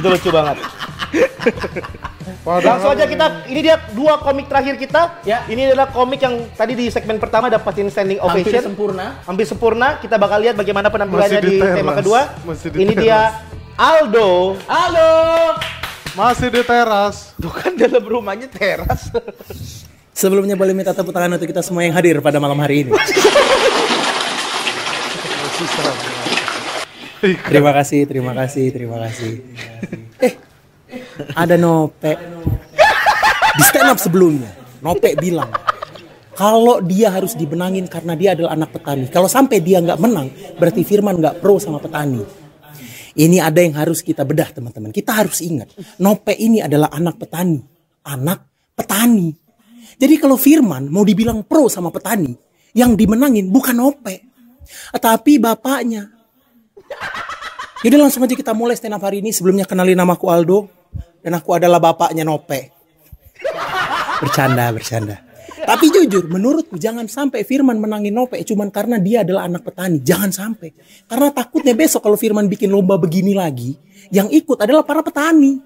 Itu lucu banget. Langsung aja kita, ini dia dua komik terakhir kita. Ya. Ini adalah komik yang tadi di segmen pertama dapatin standing Hampir ovation. sempurna. Hampir sempurna. Kita bakal lihat bagaimana penampilannya Masih di di, teras. tema kedua. Masih di Ini teras. dia Aldo. Halo. Masih di teras. Tuh kan dalam rumahnya teras. Sebelumnya boleh minta tepuk tangan untuk kita semua yang hadir pada malam hari ini. Terima kasih, terima kasih, terima kasih. Ada Nope. Di stand up sebelumnya, Nope bilang, kalau dia harus dibenangin karena dia adalah anak petani. Kalau sampai dia nggak menang, berarti Firman nggak pro sama petani. Ini ada yang harus kita bedah teman-teman. Kita harus ingat, Nope ini adalah anak petani. Anak petani. Jadi kalau Firman mau dibilang pro sama petani, yang dimenangin bukan Nope. Tapi bapaknya. Jadi langsung aja kita mulai stand up hari ini. Sebelumnya kenalin namaku Aldo. Dan aku adalah bapaknya Nope. Bercanda, bercanda. Tapi jujur, menurutku jangan sampai Firman menangin Nope cuman karena dia adalah anak petani. Jangan sampai. Karena takutnya besok kalau Firman bikin lomba begini lagi, yang ikut adalah para petani.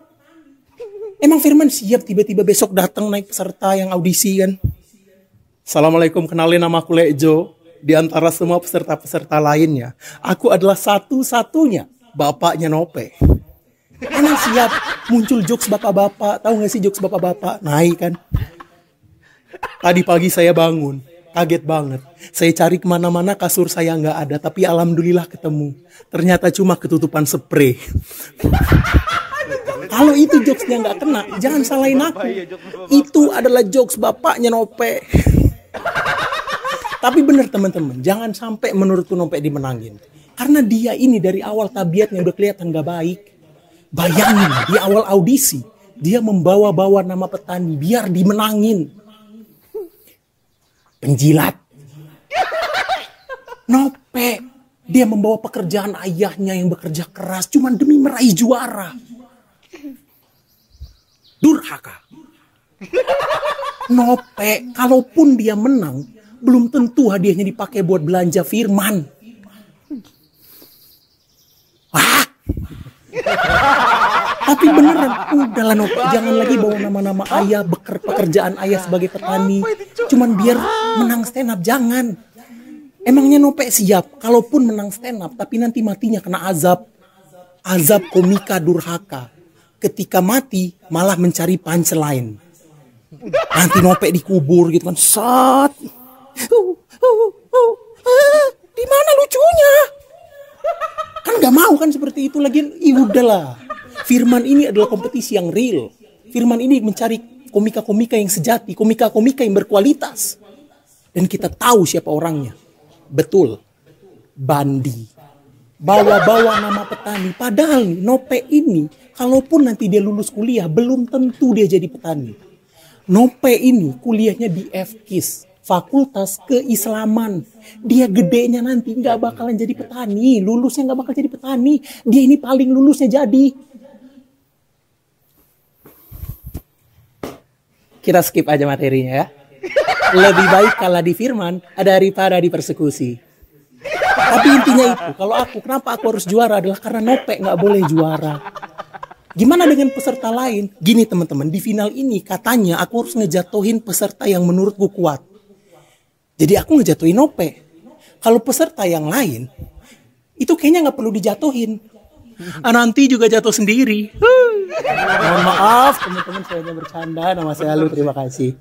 Emang Firman siap tiba-tiba besok datang naik peserta yang audisi kan? Assalamualaikum, kenalin nama aku Lejo. Di antara semua peserta-peserta lainnya, aku adalah satu-satunya bapaknya Nope. Emang siap muncul jokes bapak-bapak, tahu gak sih jokes bapak-bapak? Naik kan? Tadi pagi saya bangun, kaget banget. Saya cari ke mana-mana kasur saya nggak ada, tapi alhamdulillah ketemu. Ternyata cuma ketutupan spray. Kalau itu jokesnya nggak kena, jangan salahin aku. Itu adalah jokes bapaknya Nope. Tapi bener teman-teman, jangan sampai menurutku Nope dimenangin. Karena dia ini dari awal tabiatnya udah kelihatan gak baik. Bayangin di awal audisi, dia membawa-bawa nama petani biar dimenangin. Penjilat. Nope. Dia membawa pekerjaan ayahnya yang bekerja keras cuman demi meraih juara. Durhaka. Nope, kalaupun dia menang, belum tentu hadiahnya dipakai buat belanja Firman. Wah. Tapi beneran, udahlah jangan lagi bawa nama-nama ayah, beker pekerjaan ayah sebagai petani. Cuman biar menang stand up, jangan. Emangnya Nope siap, kalaupun menang stand up, tapi nanti matinya kena azab. Azab komika durhaka. Ketika mati, malah mencari punchline. Nanti Nope dikubur gitu kan, sat. Uh, uh, uh, ah, di mana lucunya? Kan gak mau kan seperti itu lagi. Ih udahlah. Firman ini adalah kompetisi yang real. Firman ini mencari komika-komika yang sejati, komika-komika yang berkualitas. Dan kita tahu siapa orangnya. Betul. Bandi. Bawa-bawa nama petani. Padahal Nope ini, kalaupun nanti dia lulus kuliah, belum tentu dia jadi petani. Nope ini kuliahnya di FKIS, Fakultas Keislaman. Dia gedenya nanti nggak bakalan jadi petani, lulusnya nggak bakal jadi petani. Dia ini paling lulusnya jadi. Kita skip aja materinya ya. Lebih baik kalah di firman daripada di persekusi. Tapi intinya itu, kalau aku kenapa aku harus juara adalah karena Nope nggak boleh juara. Gimana dengan peserta lain? Gini teman-teman, di final ini katanya aku harus ngejatuhin peserta yang menurutku kuat. Jadi aku ngejatuhin Nope. Kalau peserta yang lain, itu kayaknya nggak perlu dijatuhin. Ah, nanti juga jatuh sendiri. Mohon maaf teman-teman saya hanya bercanda. Nama saya Lu, terima kasih.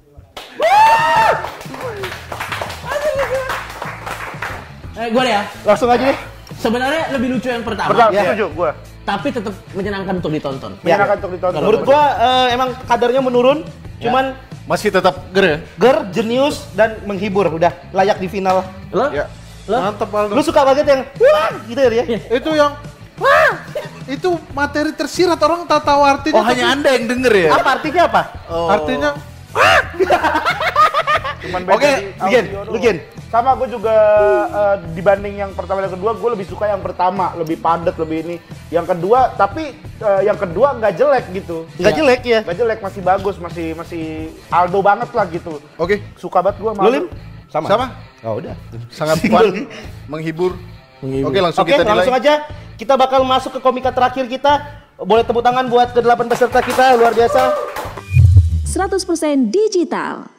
Eh, gue ya. Langsung aja deh. Sebenarnya lebih lucu yang pertama. Pertama, Ya. setuju gue. Tapi tetap menyenangkan untuk ditonton. Menyenangkan untuk ditonton. Menurut gua eh, emang kadarnya menurun, cuman Masih tetap ger ya? ger, jenius dan menghibur. Udah layak di final. Lo? Ya. Lo? Mantep Aldo. Lu suka banget yang wah gitu ya? Itu yang Wah, itu materi tersirat orang tak tahu artinya. Oh hanya anda yang denger ya? Apa artinya apa? Oh. Artinya Cuman beda Oke, doang. Lukin. Sama gue juga eh, dibanding yang pertama dan kedua, gue lebih suka yang pertama, lebih padat, lebih ini. Yang kedua, tapi eh, yang kedua nggak jelek gitu. Nggak jelek ya? Nggak jelek, masih bagus, masih masih Aldo banget lah gitu. Oke, Suka banget gue Lu Lim? sama. Sama. Oh udah. Sangat fun, menghibur. Oke, langsung Oke, kita nilai. langsung aja. Kita bakal masuk ke komika terakhir kita. Boleh tepuk tangan buat ke-8 peserta kita luar biasa. 100% digital.